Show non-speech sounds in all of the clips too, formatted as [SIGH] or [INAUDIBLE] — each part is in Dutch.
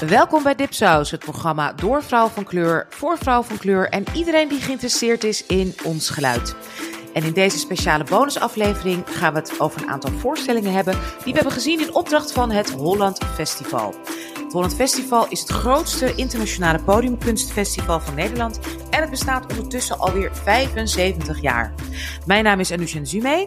Welkom bij Dipsaus, het programma door vrouw van kleur, voor vrouw van kleur en iedereen die geïnteresseerd is in ons geluid. En in deze speciale bonusaflevering gaan we het over een aantal voorstellingen hebben die we hebben gezien in opdracht van het Holland Festival. Het Holland Festival is het grootste internationale podiumkunstfestival van Nederland en het bestaat ondertussen alweer 75 jaar. Mijn naam is Anusha Zume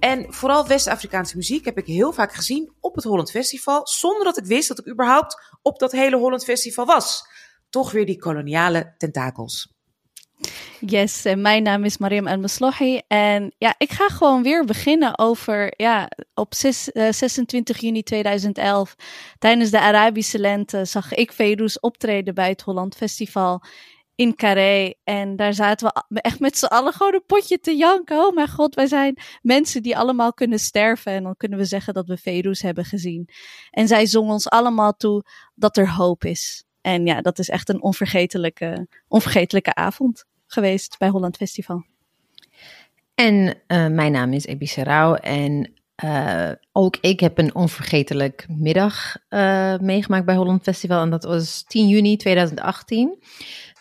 en vooral West-Afrikaanse muziek heb ik heel vaak gezien op het Holland Festival, zonder dat ik wist dat ik überhaupt op dat hele Holland Festival was. Toch weer die koloniale tentakels. Yes, mijn naam is Mariam El Maslohi. En ja, ik ga gewoon weer beginnen over, ja, op 6, 26 eh, juni 2011, tijdens de Arabische lente, zag ik Ferouz optreden bij het Holland Festival in Carré. En daar zaten we echt met z'n allen gewoon een potje te janken. Oh mijn god, wij zijn mensen die allemaal kunnen sterven. En dan kunnen we zeggen dat we Ferouz hebben gezien. En zij zong ons allemaal toe dat er hoop is. En ja, dat is echt een onvergetelijke, onvergetelijke avond geweest bij Holland Festival. En uh, mijn naam is Ebi Serrao en uh, ook ik heb een onvergetelijk middag uh, meegemaakt bij Holland Festival. En dat was 10 juni 2018.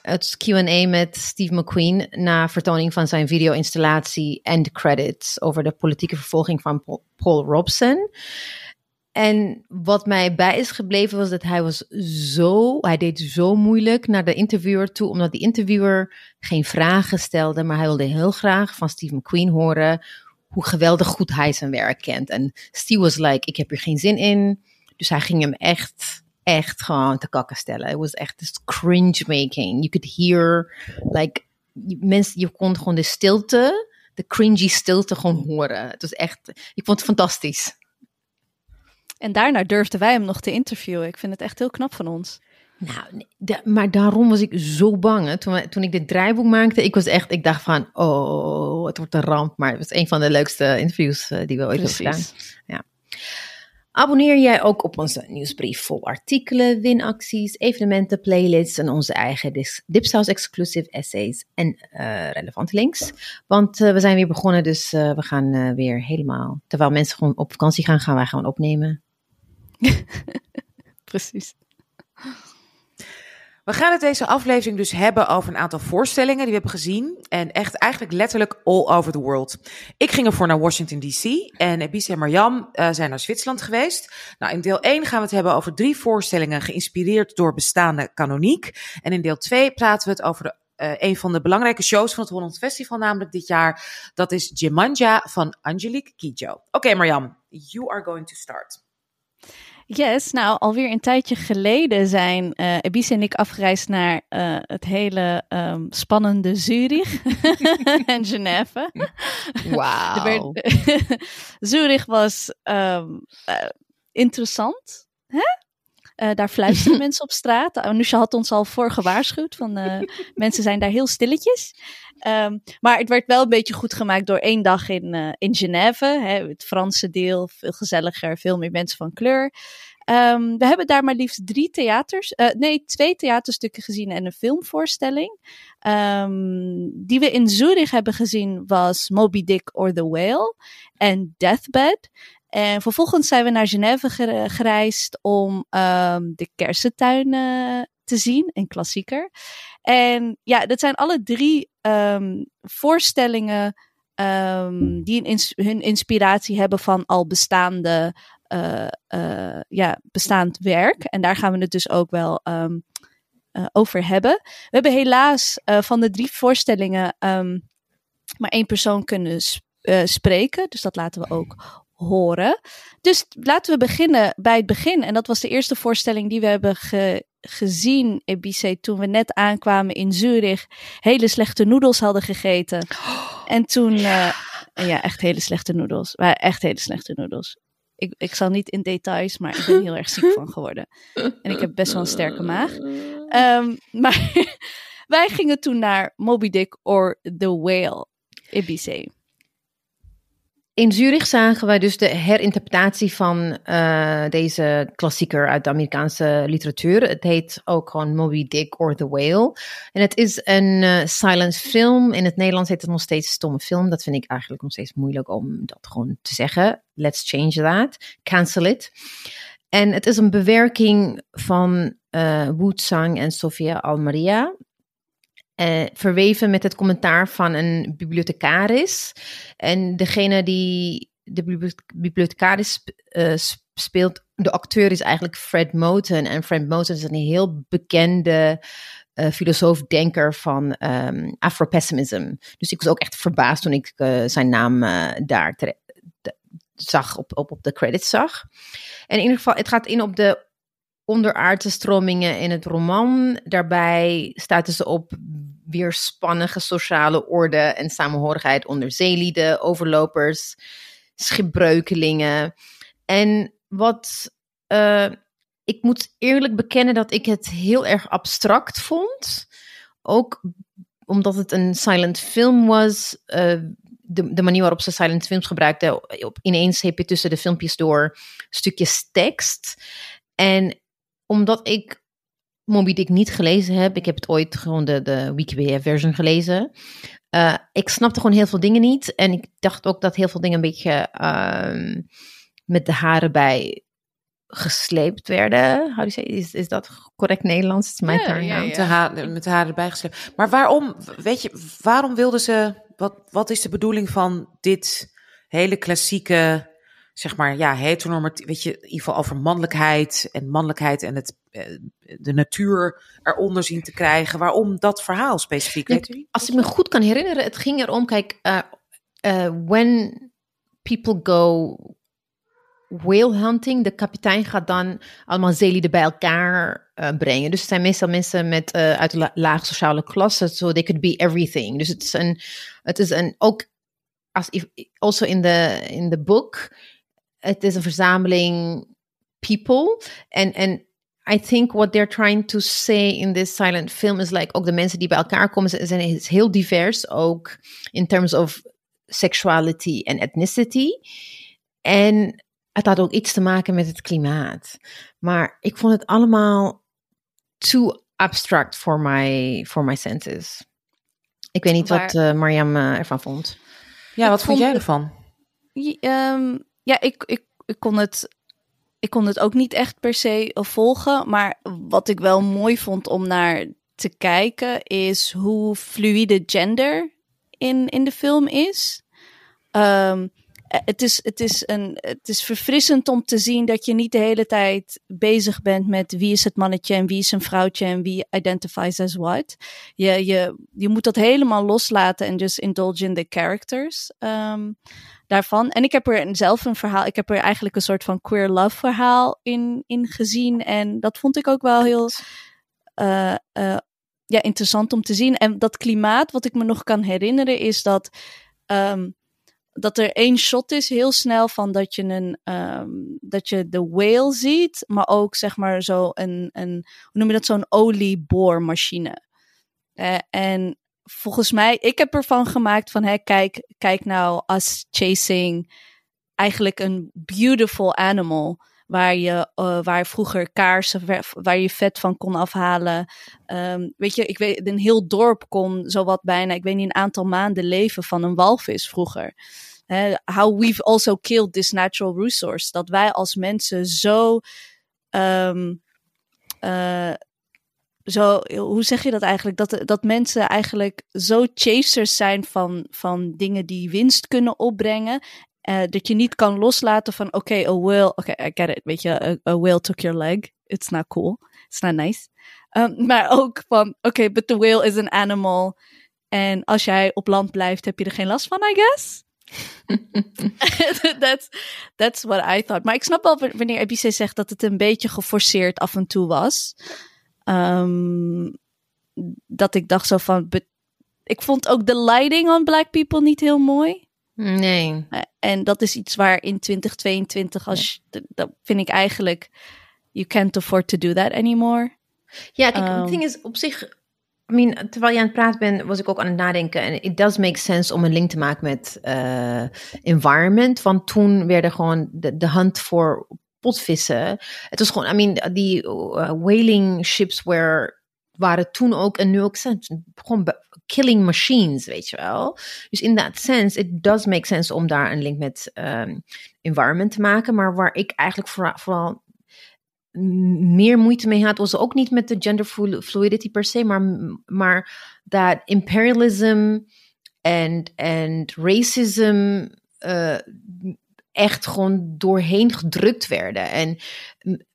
Het Q&A met Steve McQueen na vertoning van zijn video-installatie End Credits over de politieke vervolging van Paul Robson. En wat mij bij is gebleven was dat hij was zo, hij deed zo moeilijk naar de interviewer toe, omdat die interviewer geen vragen stelde, maar hij wilde heel graag van Steve McQueen horen hoe geweldig goed hij zijn werk kent. En Steve was like, ik heb hier geen zin in. Dus hij ging hem echt, echt gewoon te kakken stellen. Het was echt this cringe making. You could hear, like, mensen, je kon gewoon de stilte, de cringy stilte gewoon horen. Het was echt, ik vond het fantastisch. En daarna durfden wij hem nog te interviewen. Ik vind het echt heel knap van ons. Nou, maar daarom was ik zo bang. Toen, toen ik dit draaiboek maakte, ik was echt, ik dacht van, oh, het wordt een ramp. Maar het was een van de leukste interviews uh, die we ooit hebben gedaan. Ja. Abonneer jij ook op onze nieuwsbrief vol artikelen, winacties, evenementen, playlists en onze eigen Dipsaus exclusive essays en uh, relevante links. Want uh, we zijn weer begonnen, dus we gaan weer helemaal, terwijl mensen gewoon op vakantie gaan, gaan wij gewoon opnemen. [LAUGHS] Precies. We gaan het deze aflevering dus hebben over een aantal voorstellingen die we hebben gezien. En echt eigenlijk letterlijk all over the world. Ik ging ervoor naar Washington DC en Ebise en Marjam uh, zijn naar Zwitserland geweest. Nou, in deel 1 gaan we het hebben over drie voorstellingen geïnspireerd door bestaande kanoniek. En in deel 2 praten we het over de uh, een van de belangrijke shows van het Holland Festival, namelijk dit jaar. Dat is Jemanja van Angelique Kidjo. Oké, okay, you are going to start. Yes, nou alweer een tijdje geleden zijn uh, Ebise en ik afgereisd naar uh, het hele um, spannende Zurich [LAUGHS] en Genève. Wauw. [LAUGHS] [LAUGHS] Zurich was um, uh, interessant. Hè? Uh, daar fluisteren [LAUGHS] mensen op straat. Anusha had ons al voor gewaarschuwd. Van, uh, [LAUGHS] mensen zijn daar heel stilletjes. Um, maar het werd wel een beetje goed gemaakt door één dag in, uh, in Genève. Hè, het Franse deel, veel gezelliger, veel meer mensen van kleur. Um, we hebben daar maar liefst drie theaters, nee, twee theaterstukken gezien en een filmvoorstelling. Um, die we in Zurich hebben gezien was Moby Dick or the Whale en Deathbed. En vervolgens zijn we naar Genève gereisd om um, de kersentuin uh, te zien, een klassieker. En ja, dat zijn alle drie um, voorstellingen um, die hun inspiratie hebben van al bestaande, uh, uh, ja, bestaand werk. En daar gaan we het dus ook wel over hebben. We hebben helaas van de drie voorstellingen maar één persoon kunnen spreken. Dus dat laten we ook horen. Dus laten we beginnen bij het begin. En dat was de eerste voorstelling die we hebben ge gezien, Ebice, toen we net aankwamen in Zurich. Hele slechte noedels hadden gegeten. en toen, ja. Uh, ja, echt hele slechte noedels. Maar echt hele slechte noedels. Ik, ik zal niet in details, maar ik ben heel erg ziek van geworden. En ik heb best wel een sterke maag. Um, maar [LAUGHS] wij gingen toen naar Moby Dick or The Whale, Ibiza. In Zurich zagen wij dus de herinterpretatie van uh, deze klassieker uit de Amerikaanse literatuur. Het heet ook gewoon Moby Dick or The Whale. En het is een uh, silent film. In het Nederlands heet het nog steeds stomme film. Dat vind ik eigenlijk nog steeds moeilijk om dat gewoon te zeggen. Let's change that. Cancel it. En het is een bewerking van uh, Wu Tsang en Sofia Almaria. Uh, verweven met het commentaar van een bibliothecaris. En degene die de bibliothecaris uh, speelt, de acteur is eigenlijk Fred Moten. En Fred Moten is een heel bekende uh, filosoof, denker van um, Afropessimism. Dus ik was ook echt verbaasd toen ik zijn naam daar zag, op, op, op de credits zag. En in ieder geval, het gaat in op de onderaardse stromingen in het roman. Daarbij stuiten ze op weerspannige sociale orde en samenhorigheid onder zeelieden, overlopers, schipbreukelingen. En wat uh, ik moet eerlijk bekennen dat ik het heel erg abstract vond. Ook omdat het een silent film was. De, de, manier waarop ze silent films gebruikten. Ineens heb je tussen de filmpjes door stukjes tekst. En omdat ik Moby Dick niet gelezen heb, ik heb het ooit gewoon de, de Wikipedia-version gelezen. Uh, ik snapte gewoon heel veel dingen niet. En ik dacht ook dat heel veel dingen een beetje uh, met de haren bij gesleept werden. How say, is, is dat correct Nederlands? Het is mijn ja, ja, ja. Met, de met de haren erbij gesleept. Maar waarom, weet je, waarom wilden ze, wat, wat is de bedoeling van dit hele klassieke zeg maar, ja, heteronormatief, weet je, in ieder geval over mannelijkheid en mannelijkheid en het, eh, de natuur eronder zien te krijgen. Waarom dat verhaal specifiek? weet u? Als ik me goed kan herinneren, het ging erom, kijk, uh, uh, when people go whale hunting, de kapitein gaat dan allemaal zeelieden bij elkaar uh, brengen. Dus het zijn meestal mensen met, uit de lage sociale klasse, so they could be everything. Dus het is een, het is een ook, als, also in the, in the book, het is een verzameling people. En, en I think what they're trying to say in this silent film is like ook de mensen die bij elkaar komen zijn heel divers, ook in terms of sexuality en ethnicity. En het had ook iets te maken met het klimaat. Maar ik vond het allemaal too abstract for my, for my senses. Ik weet niet wat uh, Mariam uh, ervan vond. Ja, wat vond, jij ervan? Um, ja, ik, ik, ik, kon het, ik kon het ook niet echt per se volgen. Maar wat ik wel mooi vond om naar te kijken, is hoe fluide gender in, in de film is. Um, het is, het, is een, het is verfrissend om te zien dat je niet de hele tijd bezig bent met wie is het mannetje en wie is een vrouwtje en wie identifies as what. Je, je, je moet dat helemaal loslaten en just indulge in the characters. Um, daarvan. En ik heb er zelf een verhaal, ik heb er eigenlijk een soort van queer love verhaal in, in gezien. En dat vond ik ook wel heel uh, uh, ja, interessant om te zien. En dat klimaat, wat ik me nog kan herinneren, is dat. Um, dat er één shot is heel snel van dat je een um, dat je de whale ziet, maar ook zeg maar zo een, een hoe noem je dat zo'n olieboormachine. Uh, en volgens mij, ik heb ervan gemaakt van, hè, kijk, kijk nou, as chasing eigenlijk een beautiful animal. Waar je, uh, waar vroeger kaarsen, waar je vet van kon afhalen. Um, weet je, ik weet, een heel dorp kon zowat bijna, ik weet niet, een aantal maanden leven van een walvis vroeger. How we've also killed this natural resource. Dat wij als mensen zo um, uh, zo, hoe zeg je dat eigenlijk? Dat, dat mensen eigenlijk zo chasers zijn van, van dingen die winst kunnen opbrengen. Uh, dat je niet kan loslaten van, oké, okay, a whale, oké, I get it, weet je, a, whale took your leg. It's not cool. It's not nice. Um, maar ook van, oké, but the whale is an animal. En als jij op land blijft, heb je er geen last van, I guess. [LAUGHS] that's, that's what I thought. Maar ik snap wel wanneer Ebice zegt dat het een beetje geforceerd af en toe was. Um, dat ik dacht zo van. Ik vond ook de lighting on Black People niet heel mooi. Nee. Eh, en dat is iets waar in 2022, als je, dat vind ik eigenlijk. You can't afford to do that anymore. Ja, kijk, um, het ding is op zich. I mean, terwijl je aan het praten bent, was ik ook aan het nadenken. En it does make sense om een link te maken met uh, environment. Want toen werden gewoon de, de hand voor potvissen. Het was gewoon, I mean, die uh, whaling ships were, waren toen ook en nu ook zijn gewoon killing machines, weet je wel. Dus in that sense, it does make sense om daar een link met um, environment te maken. Maar waar ik eigenlijk vooral, meer moeite mee had, was ook niet met de gender fluidity per se, maar, maar dat imperialism en, racism uh, echt gewoon doorheen gedrukt werden. En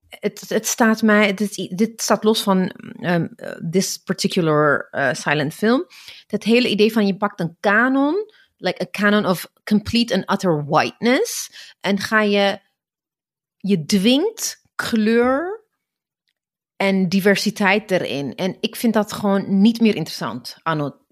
het, het staat mij, het dit staat los van um, this particular uh, silent film. Dat hele idee van je pakt een kanon, like a canon of complete and utter whiteness, en ga je, je dwingt kleur en diversiteit erin. En ik vind dat gewoon niet meer interessant anno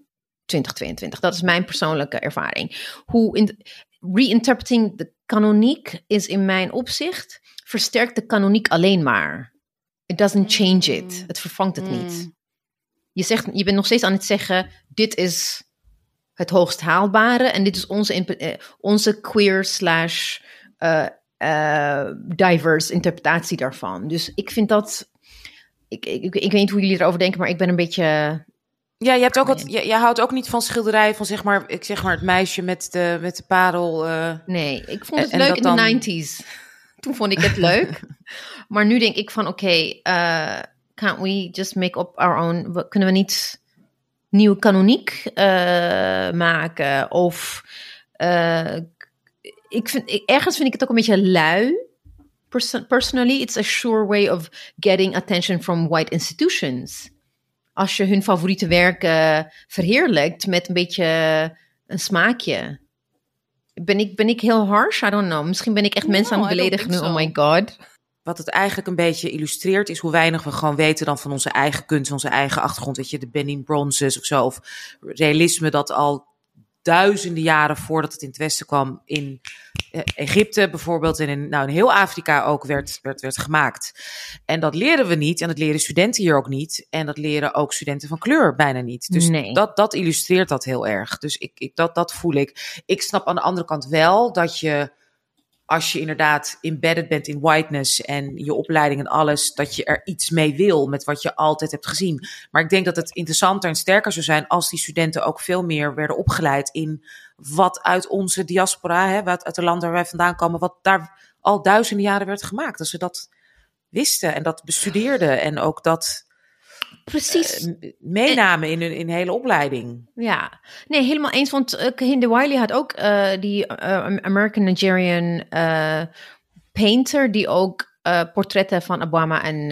2022. Dat is mijn persoonlijke ervaring. Hoe in, reinterpreting de kanoniek is in mijn opzicht versterkt de kanoniek alleen maar. It doesn't change it. Mm. Het vervangt het niet. Mm. Je, zegt, je bent nog steeds aan het zeggen: dit is het hoogst haalbare en dit is onze, eh, onze queer slash uh, uh, diverse interpretatie daarvan. Dus ik vind dat. Ik, ik, ik, weet niet hoe jullie erover denken, maar ik ben een beetje. Ja, je, hebt ook wat, je, je, houdt ook niet van schilderijen van zeg maar, ik zeg maar het meisje met de, met de parel. Uh, nee, ik vond het leuk in de 90s. [LAUGHS] Toen vond ik het leuk. [LAUGHS] maar nu denk ik van oké, okay, uh, can't we just make up our own? Kunnen we niet nieuwe kanoniek uh, maken? Of ik vind, ergens vind ik het ook een beetje lui. personally, it's a sure way of getting attention from white institutions. Als je hun favoriete werken verheerlijkt met een beetje een smaakje. Ben ik, ben ik heel harsh? I don't know. Misschien ben ik echt mensen aan het beledigen nu. Oh my god. Wat het eigenlijk een beetje illustreert, is hoe weinig we gewoon weten dan van onze eigen kunst, onze eigen achtergrond. Weet je, de Benin Bronzes of zo. Of realisme dat al duizenden jaren voordat het in het Westen kwam in eh, Egypte bijvoorbeeld en in, nou, in heel Afrika ook werd, werd, werd gemaakt. En dat leren we niet en dat leren studenten hier ook niet. En dat leren ook studenten van kleur bijna niet. Dus nee. dat, dat illustreert dat heel erg. Dus ik, ik, dat, dat voel ik. Ik snap aan de andere kant wel dat je als je inderdaad embedded bent in whiteness en je opleiding en alles, dat je er iets mee wil met wat je altijd hebt gezien. Maar ik denk dat het interessanter en sterker zou zijn als die studenten ook veel meer werden opgeleid in wat uit onze diaspora, hè, wat uit de landen waar wij vandaan komen, wat daar al duizenden jaren werd gemaakt. Dat ze dat wisten en dat bestudeerden en ook dat Precies. Uh, meenamen in hun in hele opleiding. Ja, nee, helemaal eens. Want uh, Kehinde Wiley had ook uh, die American Nigerian painter, die ook portretten van Obama en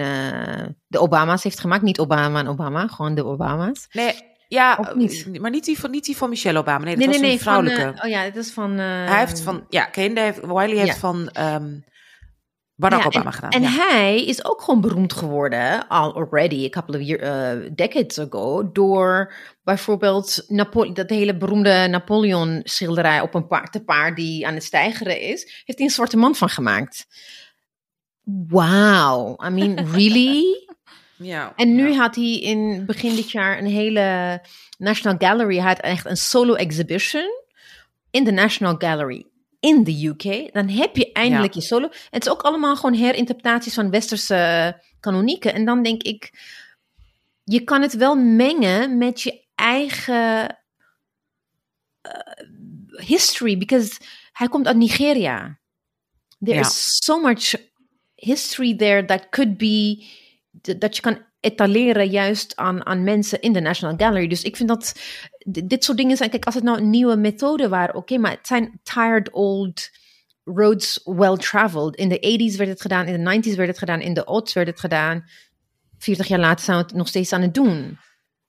de Obama's heeft gemaakt. Niet Obama en Obama, gewoon de Obama's. Nee, ja, niet. maar niet die, van, niet die van Michelle Obama. Nee, dat nee, was nee, nee, vrouwelijke. Van, oh ja, dat is van... Hij heeft van... Ja, Kehinde heeft... Wiley heeft ja. van... Um, Barack ja, Obama en, gedaan. En hij is ook gewoon beroemd geworden, al already, a couple of year, uh, decades ago, door bijvoorbeeld dat hele beroemde Napoleon schilderij op een paard, te paard die aan het stijgeren is, heeft hij een zwarte man van gemaakt. Wow, I mean, [LAUGHS] really? ja. En nu had hij in begin dit jaar een hele National Gallery, had echt een solo exhibition in de National Gallery in de UK, dan heb je eindelijk je solo. Het is ook allemaal gewoon herinterpretaties van westerse kanonieken. En dan denk ik, je kan het wel mengen met je eigen uh, history, because hij komt uit Nigeria. There is so much history there that could be, dat je kan etaleren juist aan, aan mensen in de National Gallery. Dus ik vind dat dit soort dingen zijn, kijk, als het nou een nieuwe methode waren, oké, maar het zijn tired old roads well traveled. In de 80s werd het gedaan, in de 90s werd het gedaan, in de odds werd het gedaan. 40 jaar later zijn we het nog steeds aan het doen.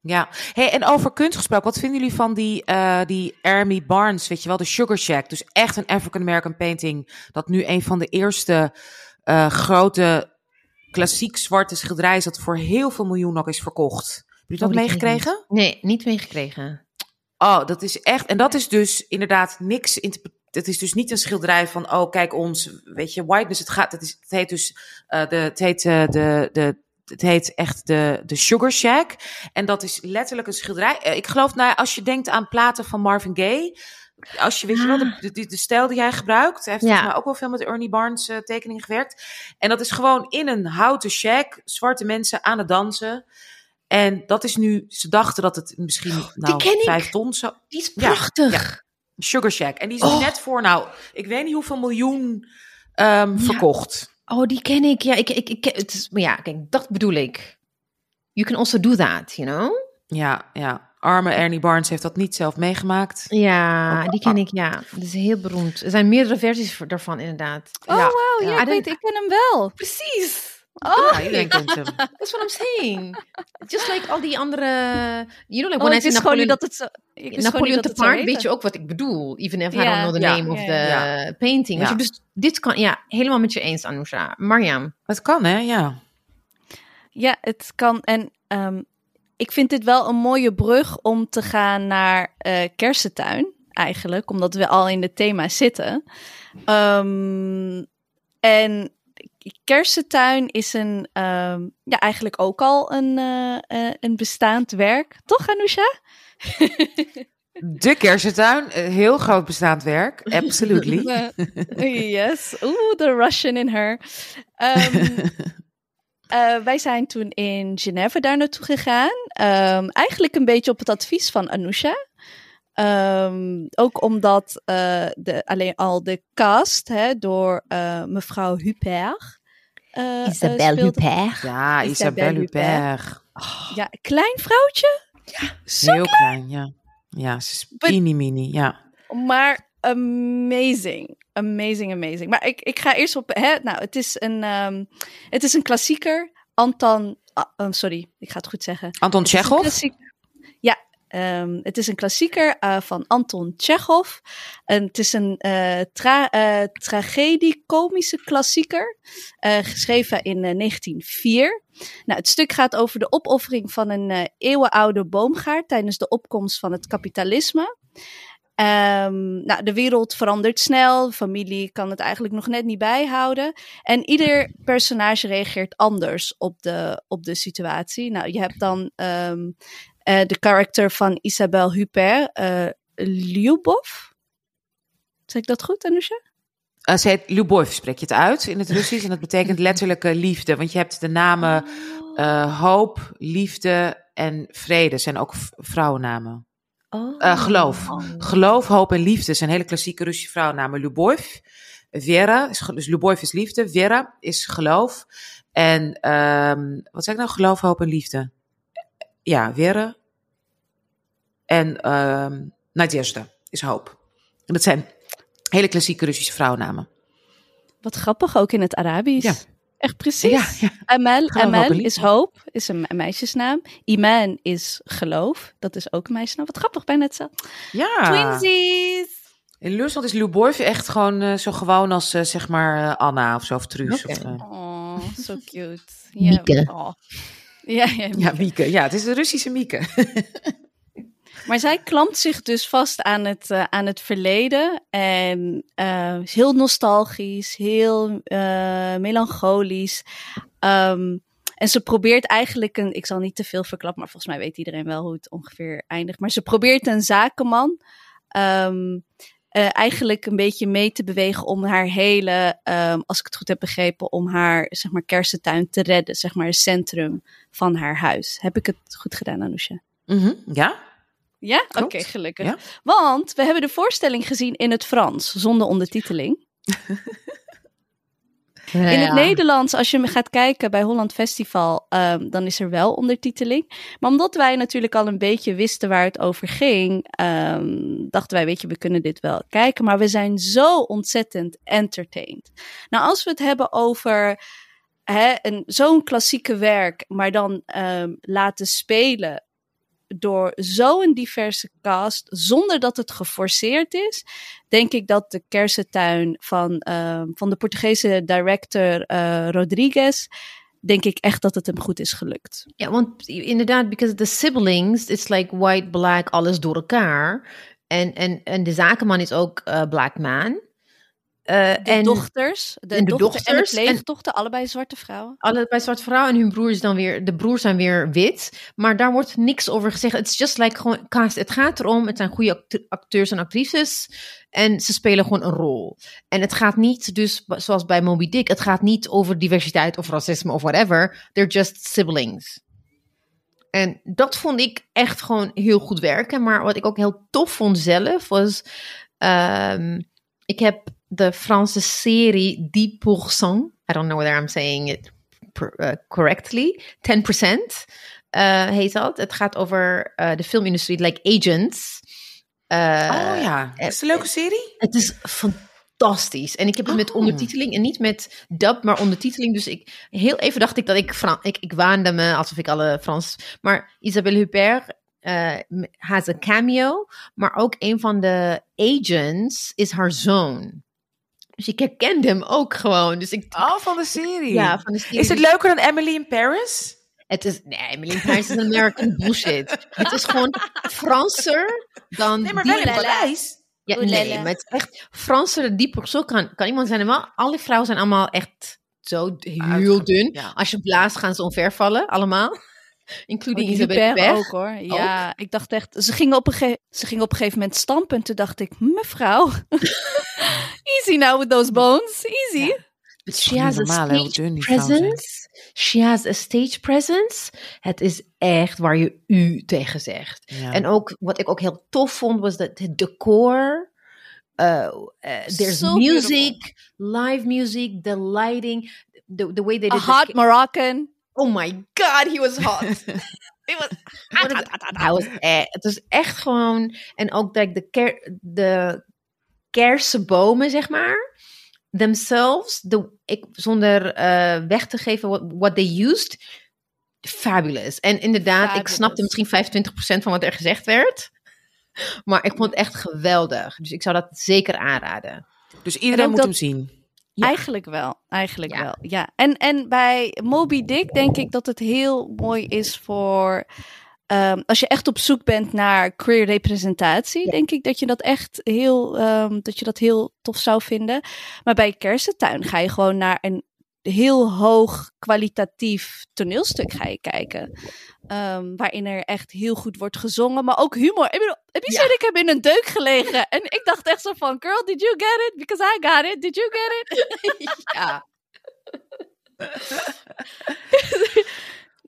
Ja, hey, en over kunst gesproken, wat vinden jullie van die, uh, die Army Barnes, weet je wel, de Sugar Shack? Dus echt een African American painting, dat nu een van de eerste uh, grote klassiek zwarte schilderijen is, dat voor heel veel miljoen nog is verkocht. Heb je dat oh, meegekregen? Nee, niet meegekregen. Oh, dat is echt. En dat is dus inderdaad niks. Het is dus niet een schilderij van, oh, kijk ons, weet je, whiteness. Het gaat, het, is, het heet dus, uh, de, het heet uh, de, de, het heet echt de, de Sugar Shack. En dat is letterlijk een schilderij. Uh, ik geloof, nou, als je denkt aan platen van Marvin Gaye. Als je weet je wel, de, de, de, stijl die hij gebruikt. Hij heeft ja. volgens mij ook wel veel met Ernie Barnes uh, tekeningen gewerkt. En dat is gewoon in een houten shack. Zwarte mensen aan het dansen. En dat is nu, ze dachten dat het misschien nou, vijf ton zou... Die is prachtig. Ja, Sugar Shack. En die is oh. net voor, nou, ik weet niet hoeveel miljoen um, verkocht. Oh, die ken ik. Ja, ik, ik, ik, het is, maar ja, kijk, dat bedoel ik. You can also do that, you know? Ja, ja. Arme Ernie Barnes heeft dat niet zelf meegemaakt. Ja, Ook- die ken ik, ja. Dat is heel beroemd. Er zijn meerdere versies daarvan, inderdaad. Oh, Ja, wauw. Ja, ja. ik weet, ik ken hem wel. Precies. Oh, ja, iedereen kent hem. [LAUGHS] That's what I'm saying. Just like al die andere... You know, like Oh, when I say Napoleon, dat het zo... Napoleon te paard, weet je ook wat ik bedoel. Even if I Ja. don't know the name of the painting. Je, dus dit kan... Ja, helemaal met je eens, Anousha. Mariam. Het kan, hè? Ja. Ja, het kan. En ehm, ik vind dit wel een mooie brug om te gaan naar eh kersentuin, eigenlijk, omdat we al in het thema zitten. Ehm, en kersentuin is een, ehm, ja, eigenlijk ook al een, eh, eh, een bestaand werk. Toch, Anousha? De kersentuin, heel groot bestaand werk. [LAUGHS] Absolutely. Yes. Oeh, the Russian in her. Ehm, [LAUGHS] eh, wij zijn toen in Genève daar naartoe gegaan. Ehm, eigenlijk een beetje op het advies van Anousha. Ehm, ook omdat eh, de, alleen al de cast hè, door eh, mevrouw Huppert. speelt. Huppert. Ja, Isabelle Isabelle Huppert. Huppert. Ja, klein vrouwtje, Heel klein, ja. Ja, ze is But- mini mini, ja. maar amazing. Amazing, amazing. Maar ik, ik ga eerst op. Hè, nou, het is een, ehm, het is een klassieker. Anton. ah, oh, sorry, ik ga het goed zeggen. Anton klassiek- Ja, ehm, het is een klassieker eh, van Anton Tchekhov. En het is een eh tra eh, tragedie-komische klassieker, geschreven in eh, 1904. Nou, het stuk gaat over de opoffering van een eeuwenoude boomgaard tijdens de opkomst van het kapitalisme. Ehm, nou, de wereld verandert snel, familie kan het eigenlijk nog net niet bijhouden. En ieder personage reageert anders op de, op de situatie. Nou, je hebt dan ehm, eh, de karakter van Isabelle Huppert, eh Lyubov. Zeg ik dat goed, Anousha? Uh, ze heet Lubov, spreek je het uit in het Russisch. En dat betekent letterlijk liefde. Want je hebt de namen eh, hoop, liefde en vrede. zijn ook vrouwennamen. Oh. Eh, geloof. Geloof, hoop en liefde zijn hele klassieke Russische vrouwennamen. Lubov, Vera, is, dus Lubov is liefde. Vera is geloof. En ehm, wat zeg ik nou? Geloof, hoop en liefde. Ja, Vera. En ehm Nadezhda is hoop. En dat zijn hele klassieke Russische vrouwennamen. Wat grappig, ook in het Arabisch. Ja. Echt precies. Ja, ja. Liefde. is hoop, is een, een meisjesnaam. Iman is geloof, dat is ook een meisjesnaam. Wat grappig, bijna hetzelfde. ja. Twinsies! In Rusland is Lubov echt gewoon eh, zo gewoon als eh, zeg maar eh, Anna of zo, of Truus. Of, Oh, so [LAUGHS] cute. Mieke. oh. Ja, ja, ja, Mieke. Ja, het is de Russische Mieke. [LAUGHS] Maar zij klampt zich dus vast aan het, eh, aan het verleden. En eh, is heel nostalgisch, heel eh, melancholisch. Ehm, en ze probeert eigenlijk een. Ik zal niet te veel verklappen, maar volgens mij weet iedereen wel hoe het ongeveer eindigt. Maar ze probeert een zakenman. ehm, eh, eigenlijk een beetje mee te bewegen om haar hele, ehm, als ik het goed heb begrepen, om haar zeg maar kersentuin te redden, zeg maar het centrum van haar huis. Heb ik het goed gedaan, Anousha? Mhm, Ja? Ja? Oké, gelukkig. Ja. Want we hebben de voorstelling gezien in het Frans, zonder ondertiteling. [LAUGHS] In het Nederlands, als je gaat kijken bij Holland Festival, ehm, dan is er wel ondertiteling. Maar omdat wij natuurlijk al een beetje wisten waar het over ging, ehm, dachten wij, weet je, we kunnen dit wel kijken. Maar we zijn zo ontzettend entertained. Nou, als we het hebben over hè, een, zo'n klassieke werk, maar dan ehm, laten spelen door zo'n diverse cast, zonder dat het geforceerd is, denk ik dat de kersentuin van, ehm, van de Portugese director eh, Rodriguez, denk ik echt dat het hem goed is gelukt. Ja, want inderdaad, because the siblings, it's like white, black, alles door elkaar. En, en, en de zakenman is ook eh, black man. Eh, De en dochters, de, en de dochter en de dochters en- pleegdochter, allebei zwarte vrouwen. allebei zwarte vrouw en hun broer is dan weer, de broers zijn weer wit. Maar daar wordt niks over gezegd. Het is just like gewoon cast. Het gaat erom, het zijn goede act- acteurs en actrices. En ze spelen gewoon een rol. En het gaat niet, dus zoals bij Moby Dick, het gaat niet over diversiteit of racisme of whatever. They're just siblings. En dat vond ik echt gewoon heel goed werken. Maar wat ik ook heel tof vond zelf was. ehm, ik heb de Franse serie 10%. I don't know whether I'm saying it uh, correctly. 10% uh, heet dat. Het gaat over uh, de filmindustrie, like agents. Uh, oh ja, is het een leuke serie? Het is fantastisch. En ik heb het met Oh. ondertiteling en niet met dub, maar ondertiteling. Dus ik, heel even dacht ik dat ik, Fran ik, ik waande me alsof ik alle Frans... Maar Isabelle Huppert has a cameo, maar ook een van de agents is haar zoon. Dus ik herkende hem ook gewoon. Dus ik, Oh, van de serie. ja, van de serie. Is het leuker dan Emily in Paris? Het is, nee, Emily in Paris is American bullshit. Het is gewoon Franser dan Nee, maar die- wel in. Parijs. Ja, nee, maar het is echt Franser, die persoon kan, kan iemand zijn. Maar alle vrouwen zijn allemaal echt zo heel dun. ja. Als je blaast, gaan ze omvervallen, allemaal. Including Die Isabelle ook hoor. Ja, ik dacht echt, ze ging op een, ge- ze ging op een gegeven moment stampen. En toen dacht ik, mevrouw, [LAUGHS] easy now with those bones, easy. Is she has niet a stage dun presence. She has a stage presence. Het is echt waar je u tegen zegt. Ja. En ook, wat ik ook heel tof vond, was dat het decor. Uh, uh, there's So music, live music, the lighting, the, the way they A did the hot ca- Moroccan. Oh my god, he was hot. [LAUGHS] It was Hij was e- het was echt gewoon. En ook like, de, ker, de kersenbomen, zeg maar. Themselves, de, ik, zonder eh, weg te geven what, what they used. Fabulous. En inderdaad, ik snapte misschien 25% van wat er gezegd werd. Maar ik vond het echt geweldig. Dus ik zou dat zeker aanraden. Dus En iedereen moet dat- hem zien. Ja. Eigenlijk wel, eigenlijk Ja. wel. Ja. En, en bij Moby Dick denk ik dat het heel mooi is voor. ehm, als je echt op zoek bent naar queer representatie, denk ik dat je dat echt heel, ehm, dat je dat heel tof zou vinden. Maar bij Kersentuin ga je gewoon naar een heel hoog kwalitatief toneelstuk ga je kijken. Ehm, waarin er echt heel goed wordt gezongen, maar ook humor. Ik bedoel, heb je Ja. ik heb in een deuk gelegen. En ik dacht echt zo van, girl, did you get it? Because I got it. Did you get it? [LAUGHS] Ja. [LAUGHS]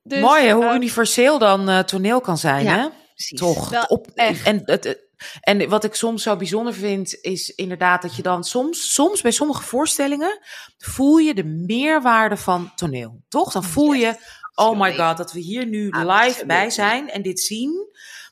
Dus, Mooi hoe ehm, universeel dan eh, toneel kan zijn, Ja, hè? Precies. Toch. Wel, op, echt. En, het, het- en wat ik soms zo bijzonder vind, is inderdaad dat je dan soms, soms bij sommige voorstellingen, voel je de meerwaarde van toneel. Toch? Dan voel je, oh my god, dat we hier nu live bij zijn en dit zien.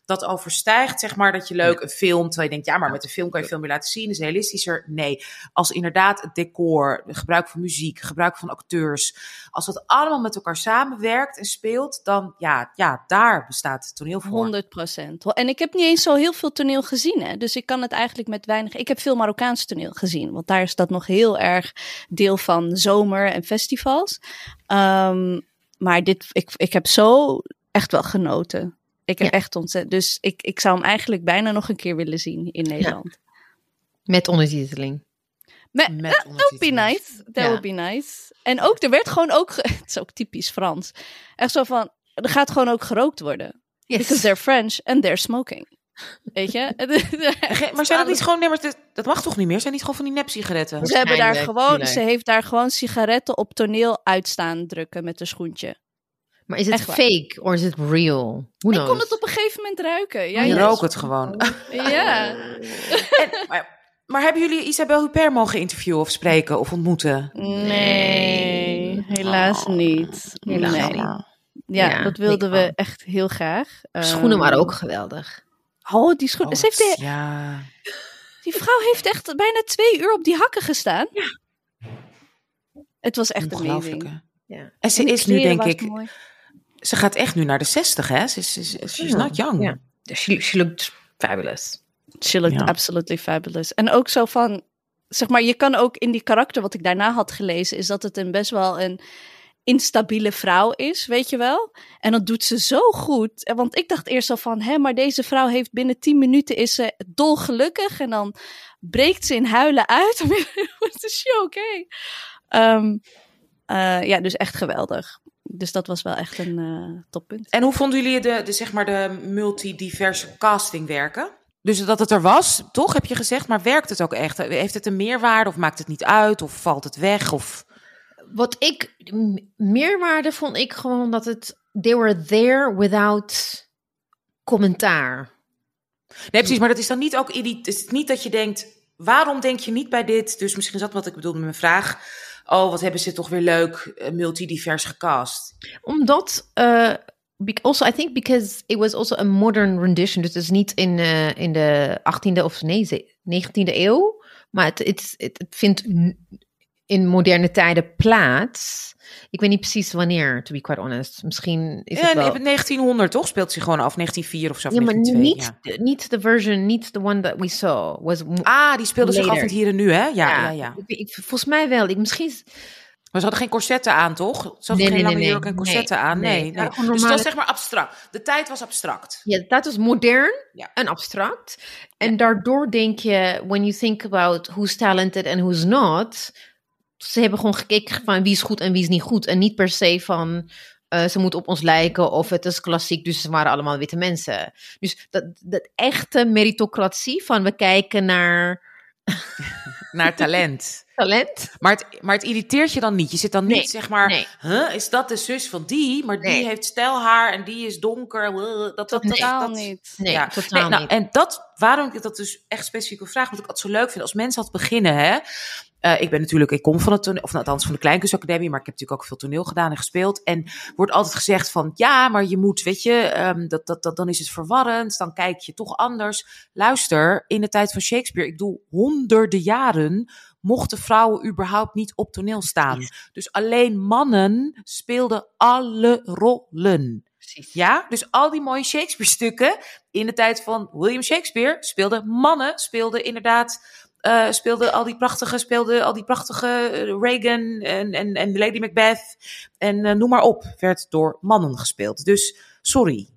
Dat overstijgt, zeg maar, dat je leuk een film, terwijl je denkt, ja, maar met een film kan je veel meer laten zien, is realistischer. Nee, als inderdaad het decor, het gebruik van muziek, gebruik van acteurs, als dat allemaal met elkaar samenwerkt en speelt, dan ja, ja daar bestaat toneel voor. 100 procent. En ik heb niet eens zo heel veel toneel gezien, hè. Dus ik kan het eigenlijk met weinig... Ik heb veel Marokkaans toneel gezien, want daar is dat nog heel erg deel van zomer en festivals. Ehm, maar dit, ik, ik heb zo echt wel genoten. Ik heb Ja. echt ontzettend... Dus ik, ik zou hem eigenlijk bijna nog een keer willen zien in Nederland. Met ondertiteling. Met, Met that would be nice. That Ja. would be nice. En ook, er werd gewoon ook... [LAUGHS] Het is ook typisch Frans. Echt zo van, er gaat gewoon ook gerookt worden. Because they're French and they're smoking. Weet je? [LAUGHS] Maar zijn dat niet gewoon, nee, maar dat, dat mag toch niet meer? Zijn niet gewoon van die nepsigaretten? Ze hebben daar gewoon, ze heeft daar gewoon sigaretten op toneel uitstaan drukken met een schoentje. Maar is het Echt waar. fake or is it real? Who Ik kon het op een gegeven moment ruiken. Ja, je ja. rookt het gewoon. [LAUGHS] Ja. [LAUGHS] En, maar, maar hebben jullie Isabel Huppert mogen interviewen of spreken of ontmoeten? Nee, helaas Oh. niet. Helaas nee. niet. Ja, Ja, dat wilden we echt heel graag. Schoenen Ehm, waren ook geweldig. Oh, die schoenen. Oh, ze heeft de- Ja. die vrouw heeft echt bijna twee uur op die hakken gestaan. Het was echt Ongelooflijk, amazing. Ja. En ze is nu, denk ik, mooi. Ze gaat echt nu naar de 60, hè? Ze is, ze she's Ja, not young. ja. She, she looked fabulous. She looked Ja. absolutely fabulous. En ook zo van, zeg maar, je kan ook in die karakter wat ik daarna had gelezen, is dat het een best wel een instabiele vrouw is, weet je wel? En dat doet ze zo goed. En Want ik dacht eerst al van, hè, maar deze vrouw heeft binnen 10 minuten is ze dolgelukkig en dan breekt ze in huilen uit. [LAUGHS] What is she okay? Ehm, eh, ja, dus echt geweldig. Dus dat was wel echt een eh, toppunt. En hoe vonden jullie de, de, zeg maar, de multidiverse casting werken? Dus dat het er was, toch heb je gezegd, maar werkt het ook echt? Heeft het een meerwaarde of maakt het niet uit of valt het weg? Of... Wat ik meerwaarde vond ik gewoon dat het they were there without commentaar. Nee, precies, maar dat is dan niet ook irri- het is niet dat je denkt, waarom denk je niet bij dit? Dus misschien is dat wat ik bedoelde met mijn vraag. Oh, wat hebben ze toch weer leuk eh, multidivers gecast? Omdat, uh, also I think because it was also a modern rendition. Dus het is niet in, uh, in de 18e of nee, 19e eeuw. Maar het, het, het, het vindt in moderne tijden plaats. Ik weet niet precies wanneer, to be quite honest. Misschien is het wel... 1900 toch? Speelt zich gewoon af, 1904 of zo. Ja, maar 1902, niet, niet de version, niet the one that we saw. Was ah, die speelde zich af in later. het hier en nu, hè? Ja, ja, ja. ja. Ik, ik- volgens mij wel. Ik, misschien... Maar ze hadden geen corsetten aan, toch? Ze hadden Nee, geen nee, lange nee, jurk en nee. corsetten aan. Nee, Nee, Dus dat is zeg maar abstract. De tijd was abstract. Ja, dat is modern Ja. en abstract. En daardoor denk je, when you think about who's talented and who's not, ze hebben gewoon gekeken van wie is goed en wie is niet goed. En niet per se van eh, ze moeten op ons lijken of het is klassiek, dus ze waren allemaal witte mensen. Dus dat, dat echte meritocratie van we kijken naar [LAUGHS] Naar talent. talent. Maar het, maar het irriteert je dan niet. Je zit dan niet, Nee, zeg maar, nee. huh, is dat de zus van die? Maar die Nee. heeft stijlhaar en die is donker. Dat, dat, dat, Totaal dat- niet. Nee, ja. totaal Nee, nou, niet. En dat, waarom ik dat dus echt specifiek wil vragen, wat ik altijd zo leuk vind als mensen dat beginnen, hè. Eh, ik ben natuurlijk, ik kom van het toneel, of nou, althans van de Kleinkunstacademie, maar ik heb natuurlijk ook veel toneel gedaan en gespeeld. En wordt altijd gezegd van, ja, maar je moet, weet je, ehm, dat, dat, dat, dan is het verwarrend, dan kijk je toch anders. Luister, in de tijd van Shakespeare, ik bedoel, honderden jaren mochten vrouwen überhaupt niet op toneel staan. Dus alleen mannen speelden alle rollen. Precies. Ja, dus al die mooie Shakespeare-stukken in de tijd van William Shakespeare speelden mannen, speelden inderdaad, eh speelden al die prachtige, speelden al die prachtige eh, Reagan en, en, en Lady Macbeth en eh, noem maar op, werd door mannen gespeeld. Dus sorry.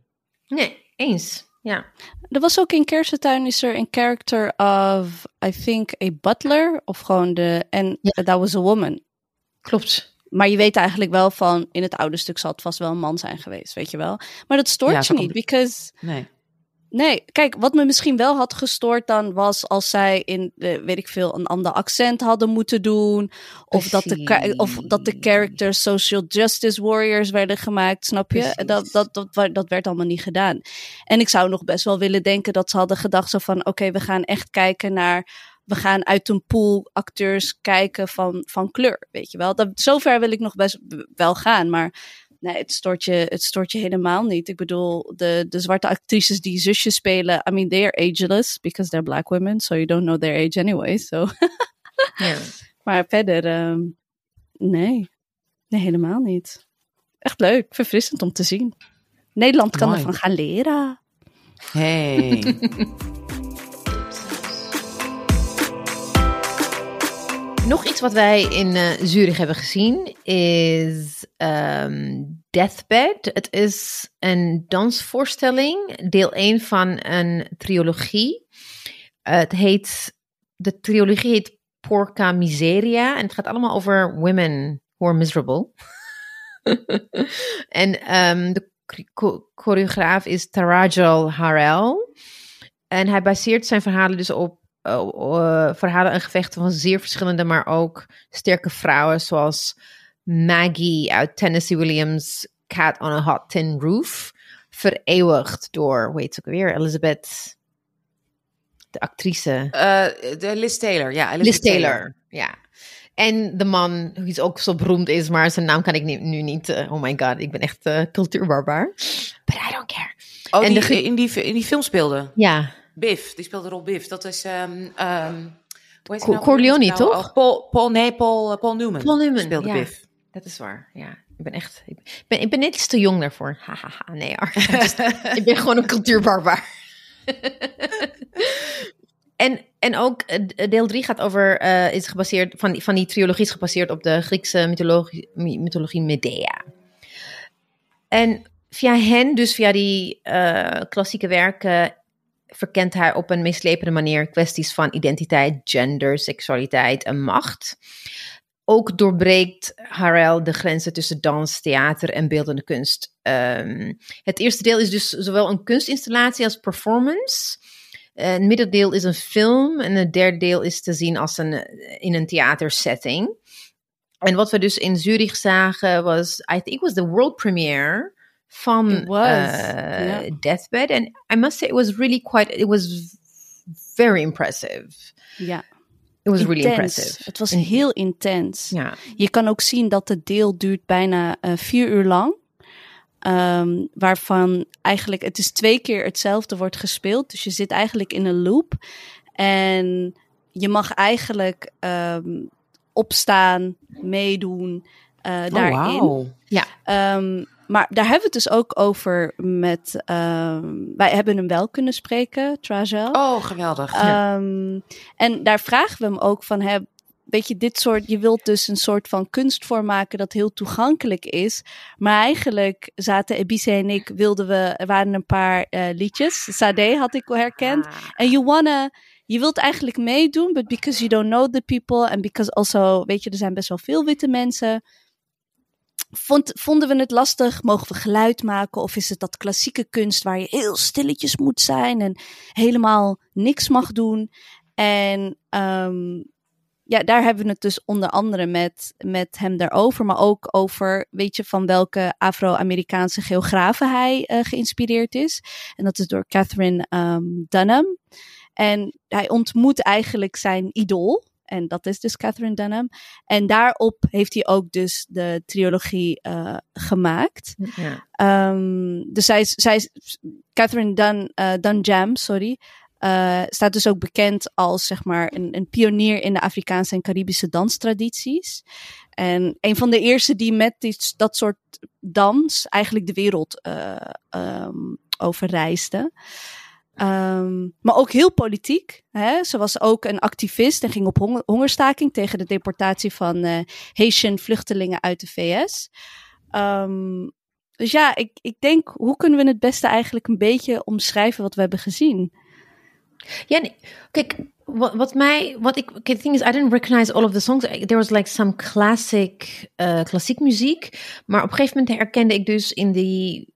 Nee, eens. Ja. Er was ook in Kersentuin is er een character of, I think, a butler. Of gewoon de, en that was a woman. Klopt. Maar je weet eigenlijk wel van, in het oude stuk zal het vast wel een man zijn geweest, weet je wel. Maar dat stoort Ja, je niet, because... Nee. Nee, kijk, wat me misschien wel had gestoord dan was als zij in, eh, weet ik veel, een ander accent hadden moeten doen. Of dat, de, ka- of dat de characters social justice warriors werden gemaakt, snap je? Dat, dat, dat, dat werd allemaal niet gedaan. En ik zou nog best wel willen denken dat ze hadden gedacht zo van, oké, we gaan echt kijken naar, we gaan uit een pool acteurs kijken van, van kleur, weet je wel? Dat, zover wil ik nog best wel gaan, maar Nee, het stoort, je, het stoort je helemaal niet. Ik bedoel, de, de zwarte actrices die zusjes spelen, I mean, they are ageless because they're black women, so you don't know their age anyway. So. [LAUGHS] Maar verder, ehm, nee. Nee, helemaal niet. Echt leuk, verfrissend om te zien. Nederland kan Mooi. ervan gaan leren. Hey. [LAUGHS] Nog iets wat wij in eh, Zurich hebben gezien is ehm, Deathbed. Het is een dansvoorstelling, deel 1 van een trilogie. Eh, het heet, de trilogie heet Porca Miseria en het gaat allemaal over women who are miserable. [LAUGHS] en ehm, de cho- choreograaf is Tarajal Harel. En hij baseert zijn verhalen dus op eh, eh, verhalen en gevechten van zeer verschillende, maar ook sterke vrouwen, zoals Maggie uit Tennessee Williams' Cat on a Hot Tin Roof, vereeuwigd door, hoe heet ze ook weer, Elizabeth, de actrice. Eh, de Liz Taylor, ja. Liz Taylor, ja. En de man, die ook zo beroemd is, maar zijn naam kan ik nu, nu niet. oh my god, ik ben echt cultuurbarbaar. But I don't care. Oh, En die de in, die, in die film speelde. Ja, Biff, die speelde rol Biff. Dat is, Co- nou? Corleone, Nou, toch? oh, Paul, Paul, nee, Paul, eh, Paul Newman. Paul Newman, speelde ja. Biff. dat is waar. Ja, ik ben echt, ik ben, ik ben net iets te jong daarvoor. Hahaha, nee hoor. [LAUGHS] Ik ben gewoon een cultuurbarbaar. [LAUGHS] en, en ook eh, deel 3 gaat over, eh, is gebaseerd, van, die- van die trilogie is gebaseerd op de Griekse mythologie, my- mythologie Medea. En via hen, dus via die eh, klassieke werken, verkent hij op een meeslepende manier kwesties van identiteit, gender, seksualiteit en macht. Ook doorbreekt Harel de grenzen tussen dans, theater en beeldende kunst. Ehm, het eerste deel is dus zowel een kunstinstallatie als performance. Eh, het middendeel is een film en het derde deel is te zien als een, in een theatersetting. En wat we dus in Zurich zagen was, I think was the world premiere van It was, ja. Deathbed. And I must say it was really quite, it was very impressive. Ja. It was really impressive. Het was En- heel intens. Ja. Je kan ook zien dat het deel duurt bijna eh, vier uur lang. Ehm, waarvan eigenlijk het is twee keer hetzelfde wordt gespeeld. Dus je zit eigenlijk in een loop. En je mag eigenlijk ehm, opstaan, meedoen Oh, daarin. wauw. Ehm, maar daar hebben we het dus ook over met... ehm, wij hebben hem wel kunnen spreken, Trajel. Oh, geweldig. Ehm, en daar vragen we hem ook van, hè, weet je, dit soort, je wilt dus een soort van kunstvorm maken dat heel toegankelijk is. Maar eigenlijk zaten Ebise en ik, wilden we, er waren een paar eh, liedjes. Sade had ik herkend. Ah. En you wanna, je wilt eigenlijk meedoen, but because you don't know the people and because also, weet je, er zijn best wel veel witte mensen. Vond, vonden we het lastig? Mogen we geluid maken? Of is het dat klassieke kunst waar je heel stilletjes moet zijn en helemaal niks mag doen? En ehm, ja, daar hebben we het dus onder andere met, met hem daarover, maar ook over, weet je, van welke Afro-Amerikaanse geografen hij eh, geïnspireerd is. En dat is door Catherine ehm, Dunham. En hij ontmoet eigenlijk zijn idool. En dat is dus Catherine Dunham. En daarop heeft hij ook dus de trilogie eh, gemaakt. Ja. Ehm, dus zij is, zij Catherine Dun, eh, Dunjam, sorry. eh, staat dus ook bekend als zeg maar een, een pionier in de Afrikaanse en Caribische danstradities. En een van de eerste die met die, dat soort dans eigenlijk de wereld eh ehm, overreisde. Ehm, maar ook heel politiek. Hè? Ze was ook een activist en ging op honger- hongerstaking tegen de deportatie van eh Haitian vluchtelingen uit de VS. Ehm, dus ja, ik, ik denk, hoe kunnen we het beste eigenlijk een beetje omschrijven wat we hebben gezien? Ja, kijk, wat, mij, wat ik, okay, the thing is, I didn't recognize all of the songs. There was like some classic, uh, klassiek muziek. Maar op een gegeven moment herkende ik dus in die,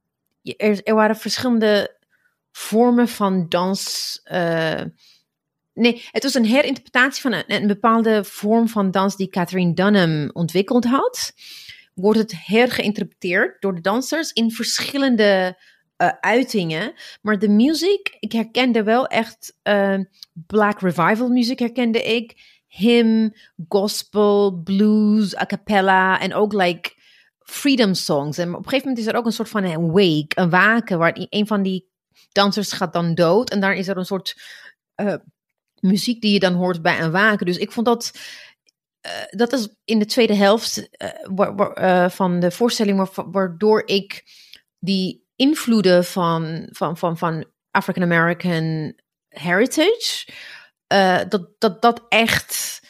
er waren verschillende vormen van dans. eh, nee, het was een herinterpretatie van een, een bepaalde vorm van dans die Catherine Dunham ontwikkeld had. Wordt het hergeïnterpreteerd door de dansers in verschillende eh, uitingen. Maar de muziek, ik herkende wel echt eh, Black Revival muziek herkende ik. Hymn, gospel, blues, a cappella en ook like freedom songs. En op een gegeven moment is er ook een soort van een wake, een waken, waar een van die dansers gaat dan dood. En daar is er een soort eh, muziek die je dan hoort bij een waken. Dus ik vond dat... eh, dat is in de tweede helft eh, van de voorstelling, wa- waardoor ik die invloeden van, van, van, van African American heritage, dat, dat dat echt,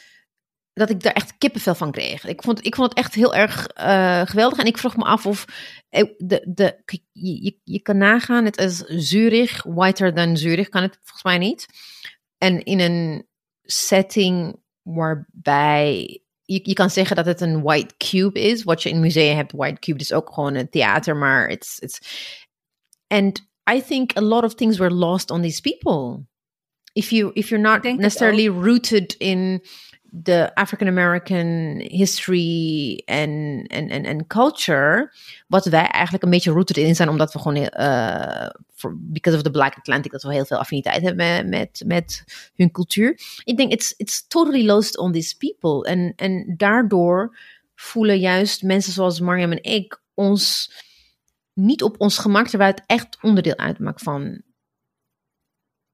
dat ik daar echt kippenvel van kreeg. Ik vond, ik vond het echt heel erg eh, geweldig. En ik vroeg me af of eh, de, de, je, je, je kan nagaan, het is Zurich, whiter than Zurich, kan het volgens mij niet. En in een setting waarbij je, je kan zeggen dat het een white cube is. Wat je in musea hebt, white cube is ook gewoon een theater, maar it's it's. And I think a lot of things were lost on these people. If you if you're not necessarily rooted in the African American history and, and, and, and culture, wat wij eigenlijk een beetje rooted in zijn, omdat we gewoon, uh, for, because of the Black Atlantic, dat we heel veel affiniteit hebben met, met, met hun cultuur. Ik denk, it's, it's totally lost on these people. En, en daardoor voelen juist mensen zoals Mariam en ik ons niet op ons gemak, terwijl het echt onderdeel uitmaakt van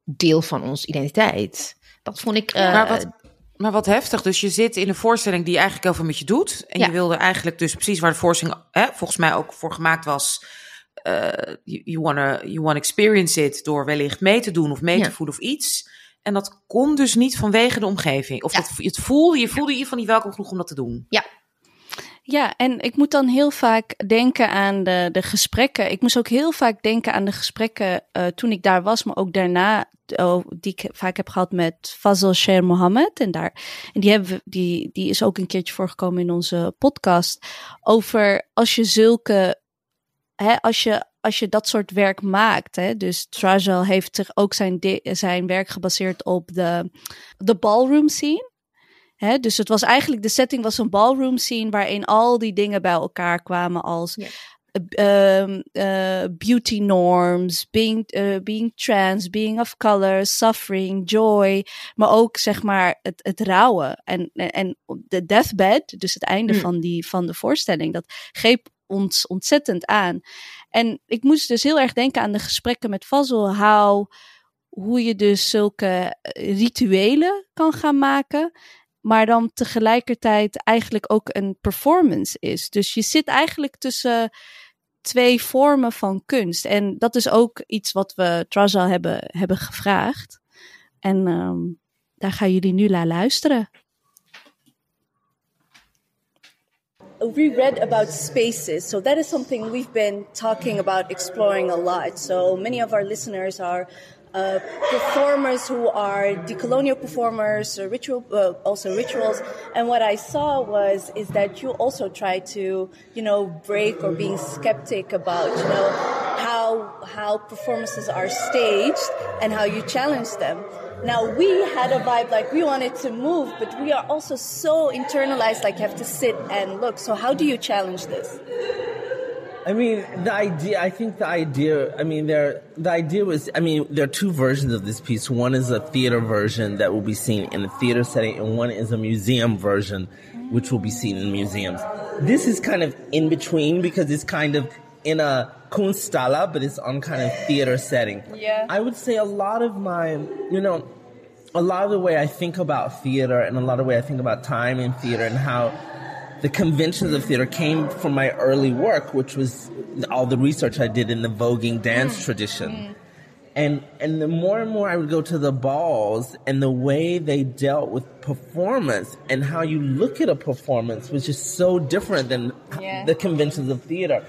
deel van onze identiteit. Dat vond ik. Uh, maar, wat, maar wat heftig. Dus je zit in een voorstelling die eigenlijk heel veel met je doet. En Ja. je wilde eigenlijk dus precies waar de voorstelling hè, volgens mij ook voor gemaakt was. eh, you, you wanna, you wanna experience it door wellicht mee te doen of mee Ja. te voelen of iets. En dat kon dus niet vanwege de omgeving. Of Ja. het, het voelde, je voelde in ieder geval niet welkom genoeg om dat te doen. Ja, en ik moet dan heel vaak denken aan de, de gesprekken. Ik moest ook heel vaak denken aan de gesprekken eh, toen ik daar was, maar ook daarna, oh, die ik vaak heb gehad met Fazal Sher Mohammed. En, daar, en die, hebben die, die is ook een keertje voorgekomen in onze podcast. Over als je zulke, hè, als je, als je dat soort werk maakt. Hè, dus Trajal heeft zich ook zijn, zijn werk gebaseerd op de, de ballroom scene. Hè, dus het was eigenlijk, de setting was een ballroom scene waarin al die dingen bij elkaar kwamen als Ja. um, uh, beauty norms, being, uh, being trans, being of color, suffering, joy, maar ook zeg maar het, het rouwen en, en de deathbed, dus het einde van, die, van de voorstelling, dat greep ons ontzettend aan. En ik moest dus heel erg denken aan de gesprekken met Fazl, how, hoe je dus zulke rituelen kan gaan maken maar dan tegelijkertijd eigenlijk ook een performance is. Dus je zit eigenlijk tussen twee vormen van kunst. En dat is ook iets wat we Traza hebben, hebben gevraagd. En um, daar gaan jullie nu naar luisteren. we read about spaces. So that is something we've been talking about exploring a lot. So many of our listeners are uh, performers who are decolonial performers, ritual, uh, also rituals. And what I saw was is that you also try to, you know, break or being skeptic about, you know, how how performances are staged and how you challenge them. Now we had a vibe like we wanted to move, but we are also so internalized, like you have to sit and look. So how do you challenge this? I mean, the idea, I think the idea, I mean, there, the idea was, I mean, there are two versions of this piece. One is a theater version that will be seen in a theater setting, and one is a museum version, which will be seen in museums. This is kind of in between because it's kind of in a kunstala, but it's on kind of theater setting. Yeah. I would say a lot of my, you know, a lot of the way I think about theater and a lot of the way I think about time in theater and how the conventions of theater came from my early work, which was all the research I did in the voguing dance mm. tradition. Mm. And and the more and more I would go to the balls and the way they dealt with performance and how you look at a performance was just so different than yeah. the conventions of theater.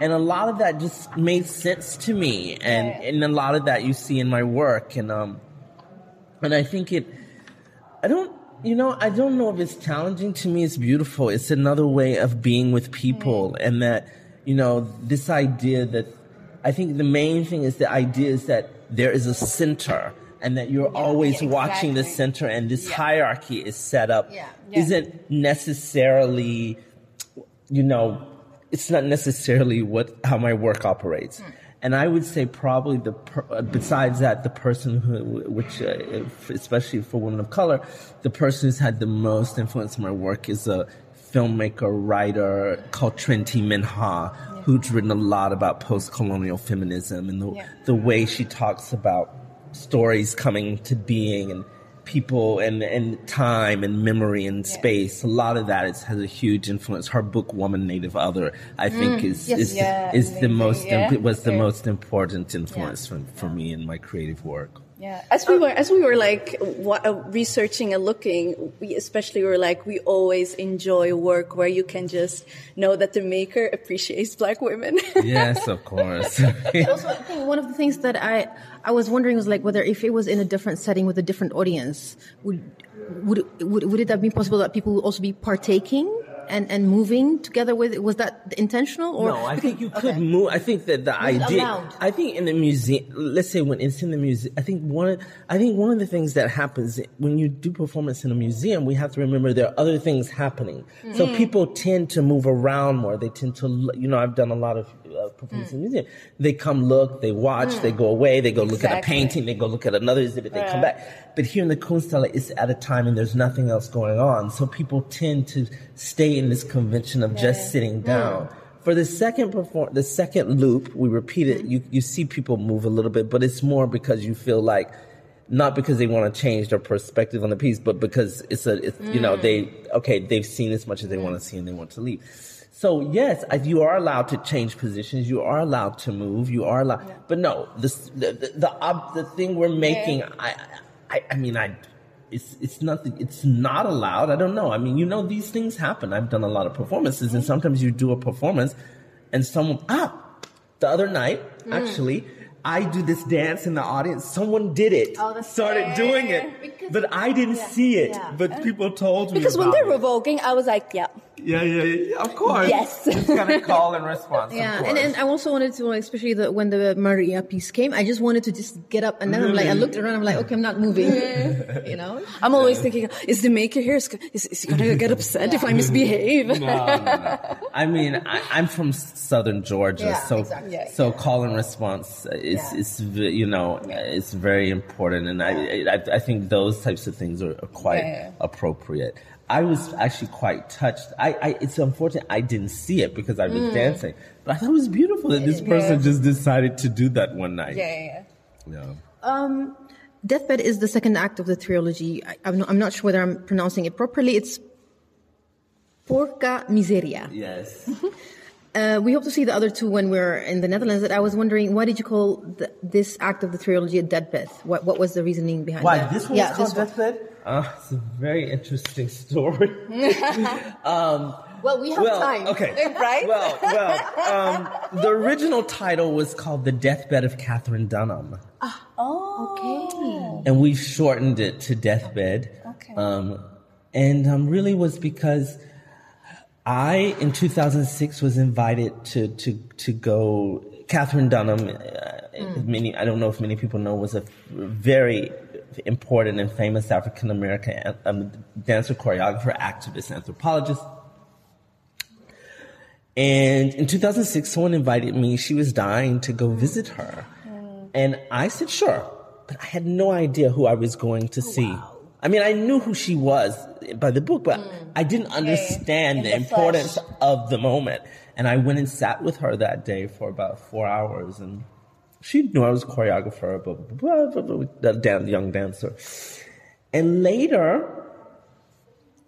And a lot of that just made sense to me and, yeah. and a lot of that you see in my work and um and I think it I don't you know, I don't know if it's challenging. To me, it's beautiful. It's another way of being with people. Mm. And that, you know, this idea that I think the main thing is the idea is that there is a center and that you're yeah, always yeah, watching the center and this yeah. hierarchy is set up isn't necessarily, you know, it's not necessarily what, how my work operates. Mm. And I would say probably the per, besides that the person who which uh, especially for women of color, the person who's had the most influence on my work is a filmmaker writer called Trinh Minha Minh Ha, yeah. who's written a lot about post-colonial feminism and the yeah. the way she talks about stories coming to being and people and, and time and memory and space. A lot of that is, has a huge influence. Her book, Woman Native Other, I think mm. is, yes. is, yeah, is the most, yeah. was the most important influence for, for me in my creative work. Yeah, as we were as we were like uh, researching and looking, we especially were like we always enjoy work where you can just know that the maker appreciates black women. [LAUGHS] yes, of course. [LAUGHS] also, I think one of the things that I I was wondering was like whether if it was in a different setting with a different audience, would would would, would it have been possible that people would also be partaking and, and moving together with it was that intentional or no i think you could okay. move i think that the idea i think in the museum let's say when it's in the museum i think one of, i think one of the things that happens when you do performance in a museum we have to remember there are other things happening mm. so people tend to move around more they tend to you know i've done a lot of uh, performance mm. in the museum they come look they watch mm. they go away they go look at a painting they go look at another exhibit they right. come back but here in the Kunsthalle it's at a time and there's nothing else going on so people tend to stay in this convention of yeah. just sitting down. Mm. For the second perform, the second loop, we repeat it. Mm. You you see people move a little bit, but it's more because you feel like not because they want to change their perspective on the piece, but because it's a, it's, mm. you know, they, mm. okay, they've seen as much as they want to see and they want to leave. So yes, you are allowed to change positions. You are allowed to move. You are allowed, yeah. but no, this, the, the, the, the thing we're making, yeah. I, I, I mean, I, it's it's nothing it's not allowed i don't know i mean you know these things happen i've done a lot of performances and sometimes you do a performance and someone ah the other night mm. actually I do this dance in the audience. Someone did it, oh, started fair. doing it, because, but I didn't yeah, see it. But people told me because when they're it. voguing, I was like, yeah, Yeah, yeah, yeah. Of course. Yes. [LAUGHS] It's gonna call and response. of Yeah, and, and I also wanted to, especially the, when the Maria piece came, I just wanted to just get up and then I'm like, I looked around, I'm like, okay, I'm not moving. [LAUGHS] you know? I'm always thinking, is the maker here? Is, is, is he gonna get upset if I misbehave? No, no, no. I mean, I, I'm from southern Georgia, Yeah, so exactly. Yeah. so call and response is Yeah. is you know it's very important, and I, I I think those types of things are, are quite Yeah, yeah. appropriate. I was actually quite touched. I, I it's unfortunate I didn't see it because I was Mm. dancing, but I thought it was beautiful that this person just decided to do that one night. yeah, yeah, yeah. Yeah. Um, Deathbed is the second act of the trilogy. I, I'm, not, I'm not sure whether I'm pronouncing it properly. It's Porca Miseria. Yes. [LAUGHS] Uh, we hope to see the other two when we're in the Netherlands. But I was wondering, why did you call the, this act of the trilogy a deathbed? What, what was the reasoning behind Why that? this one yeah, was called. Deathbed? Uh, it's a very interesting story. [LAUGHS] Well, we have well, time. okay, [LAUGHS] Right? Well, well, um, the original title was called "The Deathbed of Catherine Dunham," Okay. and we've shortened it to "Deathbed." Okay. Um, and um, really was because I, in 2006, was invited to to to go. Catherine Dunham, uh, many I don't know if many people know, was a very important and famous African American um, dancer, choreographer, activist, anthropologist. And in 2006, someone invited me. She was dying to go visit her. And I said, sure. But I had no idea who I was going to see. I mean, I knew who she was by the book, but I didn't understand the the importance of the moment. And I went and sat with her that day for about four hours. And she knew I was a choreographer, but blah, blah, blah, blah, dan- young dancer. And later,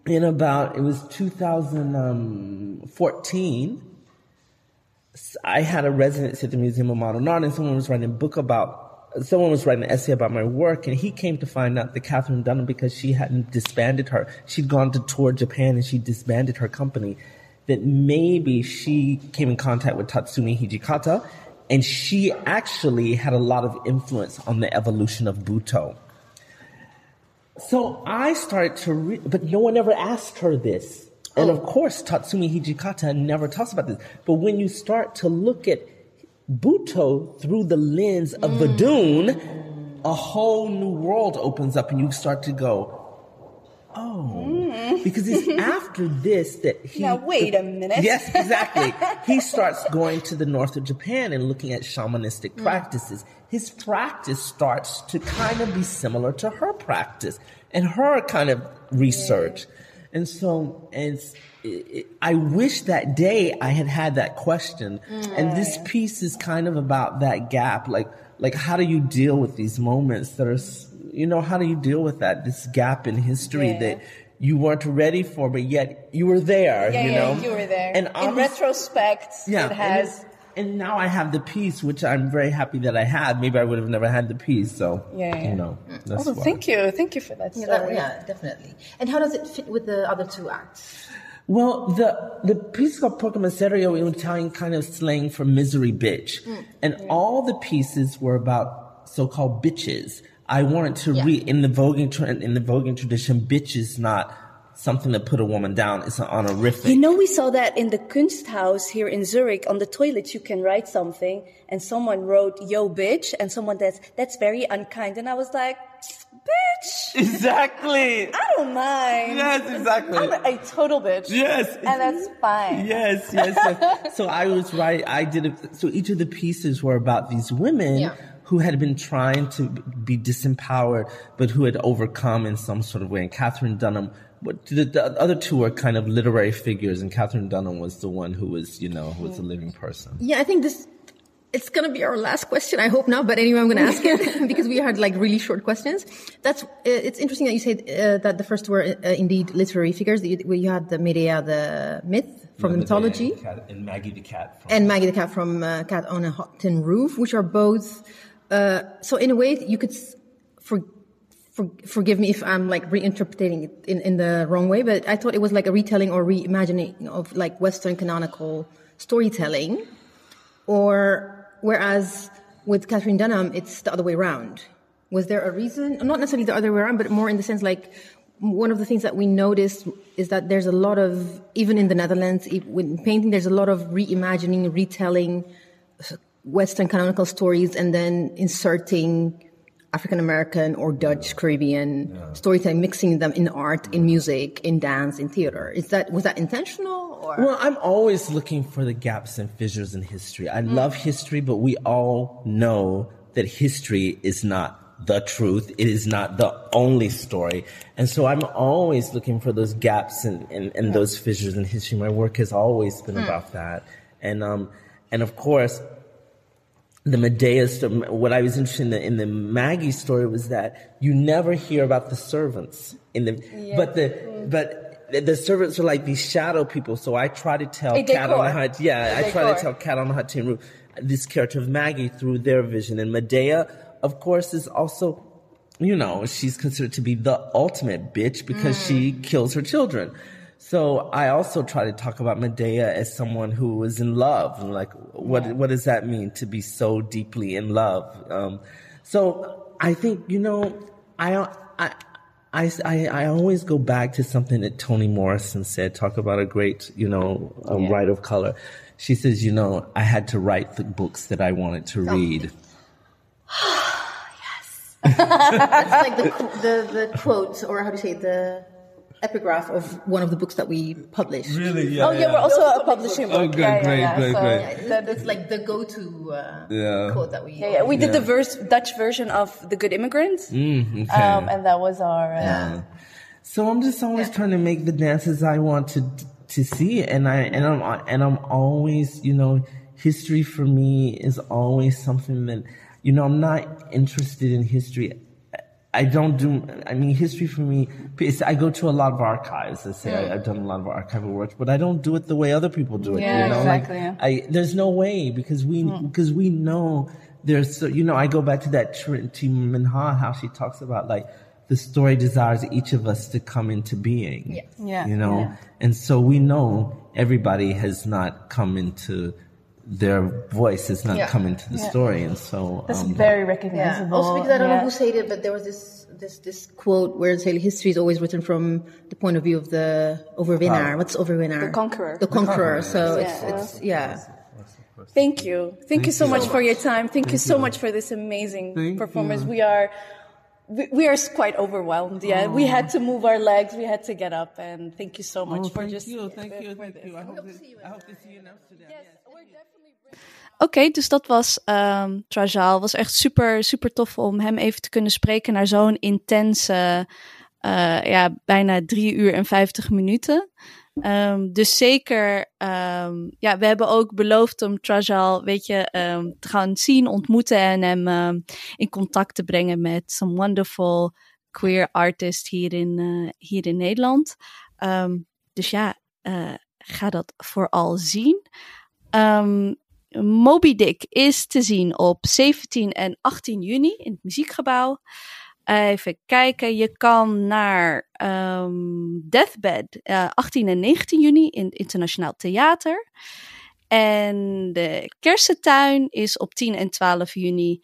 in about it was 2014 i had a residency at the museum of modern art and someone was writing a book about someone was writing an essay about my work and he came to find out that catherine dunham because she hadn't disbanded her she'd gone to tour japan and she disbanded her company that maybe she came in contact with tatsumi hijikata and she actually had a lot of influence on the evolution of buto so I started to read, but no one ever asked her this. And oh. of course, Tatsumi Hijikata never talks about this. But when you start to look at Buto through the lens of Vadun, mm. a whole new world opens up and you start to go, oh, mm. because it's [LAUGHS] after this that he. Now, wait a minute. Yes, exactly. he [LAUGHS] starts going to the north of Japan and looking at shamanistic mm. practices. His practice starts to kind of be similar to her practice and her kind of research. And so, and it, it, I wish that day I had had that question. And mm, this piece is kind of about that gap. Like, like how do you deal with these moments that are, you know, how do you deal with that, this gap in history Yeah. that you weren't ready for, but yet you were there, Yeah, you yeah, know? you were there. And in retrospect, yeah, it has. And, and now I have the piece, which I'm very happy that I had. Maybe I would have never had the piece. So, Yeah, yeah. you know, mm. that's Oh, why. thank you, thank you for that Yeah, story. that- yeah, definitely. And how does it fit with the other two acts? Well, the the piece called Porca Miseria in Italian kind of slang for misery bitch, mm. and all the pieces were about so-called bitches. I wanted to Yeah. read in the voguing tra- in the voguing tradition. Bitch is not something to put a woman down. It's an honorific. You know, we saw that in the Kunsthaus here in Zurich. On the toilet, you can write something, and someone wrote "Yo, bitch," and someone that's that's very unkind. And I was like, "Bitch, exactly. I don't mind. Yes, exactly. I'm a, a total bitch. Yes. and that's fine. Yes, yes. yes. [LAUGHS] so I was right. I did it. So each of the pieces were about these women Yeah. Who had been trying to be disempowered, but who had overcome in some sort of way. And Catherine Dunham, what the, the other two were kind of literary figures, and Catherine Dunham was the one who was, you know, who was a living person. Yeah, I think this it's gonna be our last question. I hope not, but anyway, I'm gonna ask it [LAUGHS] [LAUGHS] because we had like really short questions. That's uh, it's interesting that you said uh, that the first were uh, indeed literary figures. That you, you had the Medea, the myth from the mythology, And, Cat- and Maggie the cat. From and Maggie the cat from uh, Cat on a Hot Tin Roof, which are both. Uh, so in a way, you could for, for, forgive me if I'm like reinterpreting it in, in the wrong way, but I thought it was like a retelling or reimagining of like Western canonical storytelling, or whereas with Catherine Dunham, it's the other way around. Was there a reason? Not necessarily the other way around, but more in the sense like one of the things that we noticed is that there's a lot of, even in the Netherlands, with painting, there's a lot of reimagining, retelling Western canonical stories and then inserting African American or Dutch Caribbean storytelling, mixing them in art, in music, in dance, in theater. Is that was that intentional or? Well, I'm always looking for the gaps and fissures in history. I love history, but we all know that history is not the truth. It is not the only story. And so I'm always looking for those gaps and, and, and those fissures in history. My work has always been about that. And, um, and of course, the Medea story, what I was interested in the, in the Maggie story was that you never hear about the servants in the, but the, but the- servants are like these shadow people. So I try to tell Cat on the. Hut, yeah, I try to tell Cat on the Hut Roof, this character of Maggie through their vision. And Medea, of course, is also, you know, she's considered to be the ultimate bitch because she kills her children. So I also try to talk about Medea as someone who is in love. Like, what what does that mean to be so deeply in love? Um, so I think you know, I I. I, I, always go back to something that Toni Morrison said, talk about a great, you know, a writer of color. She says, you know, I had to write the books that I wanted to read. [SIGHS] [LAUGHS] That's like the, the the quote, or how do you say it, the epigraph of one of the books that we published. Really? Yeah. Oh yeah, we're also a publishing book. Oh, good, yeah, yeah, great, yeah. great, So great. Yeah, that that's like the go-to uh, Yeah. quote that we. yeah, yeah. We did the verse Dutch version of The Good Immigrant, Mm, okay. um, and that was our. Uh, Yeah. So I'm just always trying to make the dances I want to to see, and I and I'm and I'm always, you know, history for me is always something that, you know, I'm not interested in history. I don't do. I mean, history for me. I go to a lot of archives. I say hmm. I, I've done a lot of archival work, but I don't do it the way other people do it. Yeah, you know? exactly, Like. I there's no way because we hmm. because we know there's so you know I go back to that Trinity Minha how she talks about like the story desires each of us to come into being. Yeah. Yeah, You know, yeah. and so we know everybody has not come into their voice is not Yeah. come into the Yeah. story, and so That's um, very Yeah. recognizable. Also because I don't know who said it, but there was this this this quote where it said history is always written from the point of view of the overwinner. What's overwinner? The conqueror. The conqueror. So Yeah. it's it's yeah. Thank you. Thank, you so much for your time. Thank, you so much for this amazing Thank performance. you. We are we, we are quite overwhelmed. Yeah, we had to move our legs. We had to get up, and thank you so much Oh, for thank just you, thank you, thank this. you. I hope, to, I hope to see you in Amsterdam. Oké, dus dat was ehm Trajal. Was echt super, super tof om hem even te kunnen spreken naar zo'n intense, eh, ja, bijna drie uur en vijftig minuten. Ehm, dus zeker, ehm, ja, we hebben ook beloofd om Trajal, weet je, ehm, te gaan zien, ontmoeten en hem in contact te brengen met some wonderful queer artist hier in, eh, hier in Nederland. Dus ja, eh, ga dat vooral zien. Moby Dick is te zien op 17 en 18 juni in het Muziekgebouw. Even kijken, je kan naar ehm, Deathbed eh, 18 en 19 juni in het Internationaal Theater. En de Kersentuin is op 10 en 12 juni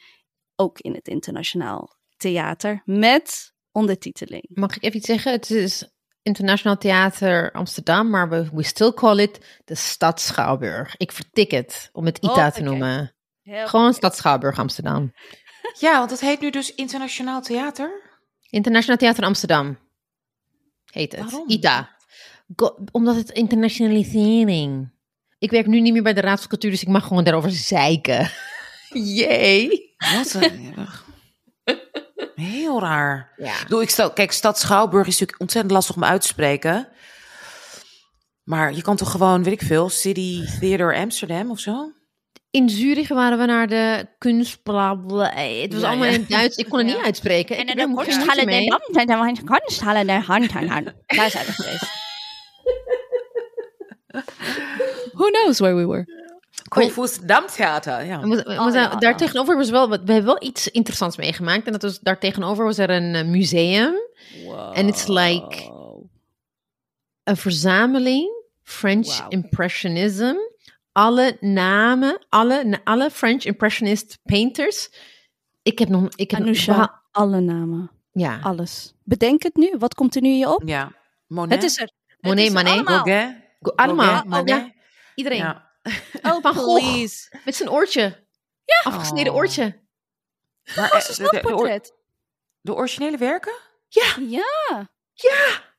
ook in het Internationaal Theater met ondertiteling. Mag ik even iets zeggen? Het is Internationaal Theater Amsterdam, maar we we still call it de Stad Schouwburg. Ik vertik het om het ITA te Hoppakee. noemen. Heel Gewoon Stad Schouwburg Amsterdam. Ja, want het heet nu dus Internationaal Theater. Internationaal Theater Amsterdam heet het. Waarom? ITA. Go- omdat het internationalisering. Ik werk nu niet meer bij de Raad van Cultuur, dus ik mag gewoon daarover zeiken. [LAUGHS] Jee. Wat een... Heel raar. Ja. Ik bedoel, ik stel, kijk, stad Schouwburg is natuurlijk ontzettend lastig om uit te spreken. Maar je kan toch gewoon, weet ik veel, City Theater Amsterdam of zo? In Zurich waren we naar de kunstblabla. Het was Ja, allemaal ja. in het Duits. Ik kon het [LAUGHS] Ja. niet uitspreken. En Ik heb de er kunsthalle der Land, en de kunsthalle der Hand. Daar zijn we geweest. [LAUGHS] Who knows where we were? Koolvoets Damtheater, ja. We moeten- daar tegenover was wel, wat- we hebben wel iets interessants meegemaakt. En dat was, daar tegenover was er een eh, museum. En it's like een verzameling French. Impressionism. Alle namen, alle, alle French Impressionist painters. Ik heb nog, ik heb Anousha, beha- alle namen. Ja. Alles. Bedenk het nu. Wat komt er nu in je op? Ja. Monet. Het is er. Monet, het is er Manet. allemaal. Gauguin. Allemaal. Gauguin, Oh, Manet. ja. Iedereen. Ja. [LAUGHS] Oh, Van Gogh. Met zijn oortje. Ja. Afgesneden Oh. oortje. Maar, Oh, zijn de, de, de, or- de originele werken? Ja. Ja.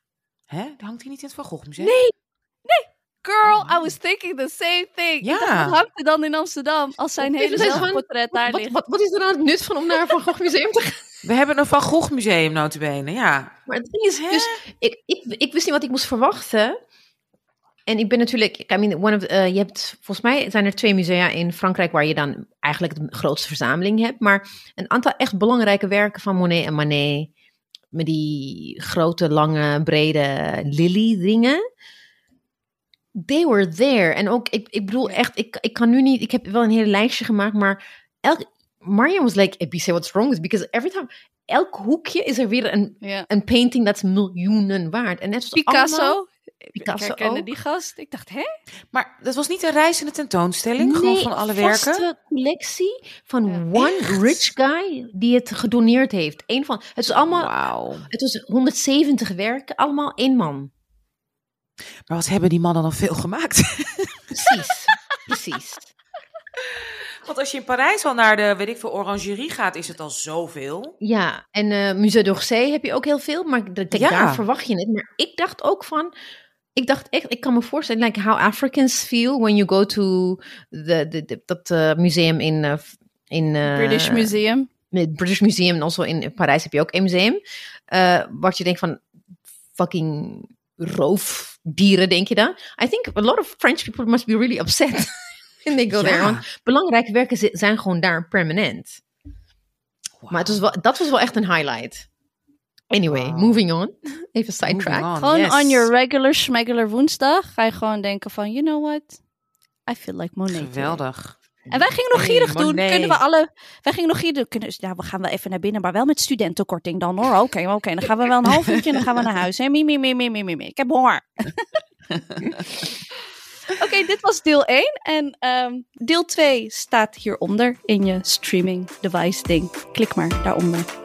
Hè? Die hangt hier niet in het Van Gogh Museum? Nee. Girl, Oh. I was thinking the same thing. Ja. dacht, wat hangt er dan in Amsterdam als zijn Wat hele zelfportret daar Wat, ligt? wat, wat is er nou het nut van om naar een Van Gogh museum te gaan? We hebben een Van Gogh Museum notabene, ja. Maar het ding is, dus, ik, ik, ik wist niet wat ik moest verwachten. En ik ben natuurlijk, I mean, one of, eh, je hebt, volgens mij zijn er twee musea in Frankrijk waar je dan eigenlijk de grootste verzameling hebt. Maar een aantal echt belangrijke werken van Monet en Manet, met die grote, lange, brede lily dingen. They were there. En ook, ik, ik bedoel echt, ik, ik kan nu niet, ik heb wel een hele lijstje gemaakt, maar elk, Mariam was like, Ebise, what's wrong with Because every time, elk hoekje is er weer een een painting dat is miljoenen waard. En net zoals Picasso. allemaal- Ik Picasso herkende ook. die gast. Ik dacht, hè? Maar dat was niet een reizende tentoonstelling, gewoon Nee, van alle een werken? vaste collectie van Ja. one Echt? rich guy die het gedoneerd heeft. Eén van, het is allemaal, Wauw. het was 170 werken, allemaal één man. Maar wat hebben die mannen dan veel gemaakt? [LAUGHS] Precies, precies. Want als je in Parijs al naar de, weet ik veel, orangerie gaat, is het al zoveel. Ja, en eh Musée d'Orsay heb je ook heel veel, maar de- kijk, Ja. daar verwacht je het. Maar ik dacht ook van, ik dacht echt, ik kan me voorstellen, like how Africans feel when you go to the, the, the- dat eh, museum in, eh, in eh, British Museum. het British Museum en also in Parijs heb je ook een museum. eh wat je denkt van fucking roofdieren, denk je dan? I think a lot of French people must be really upset [LAUGHS] when they go there. Ja. Want belangrijke werken zi- zijn gewoon daar permanent. Maar het was wel, dat was wel echt een highlight. Anyway, Wow. moving on. [LAUGHS] Even sidetrack. Gewoon yes. on your regular schmegular woensdag ga je gewoon denken van, you know what? I feel like Monet. today. Geweldig. En wij gingen nog Hey, gierig doen. Kunnen we alle... Wij gingen nog gierig doen. Kunnen, we gaan wel even naar binnen, maar wel met studentenkorting dan hoor. Oké, oké. Dan gaan we wel een half uurtje en dan gaan we naar huis. Hè? Mie, mie, mie, mie, mie, mie, mie. Ik heb honger. [LAUGHS] Oké, dit was deel 1. En ehm, deel 2 staat hieronder in je streaming device ding. Klik maar daaronder.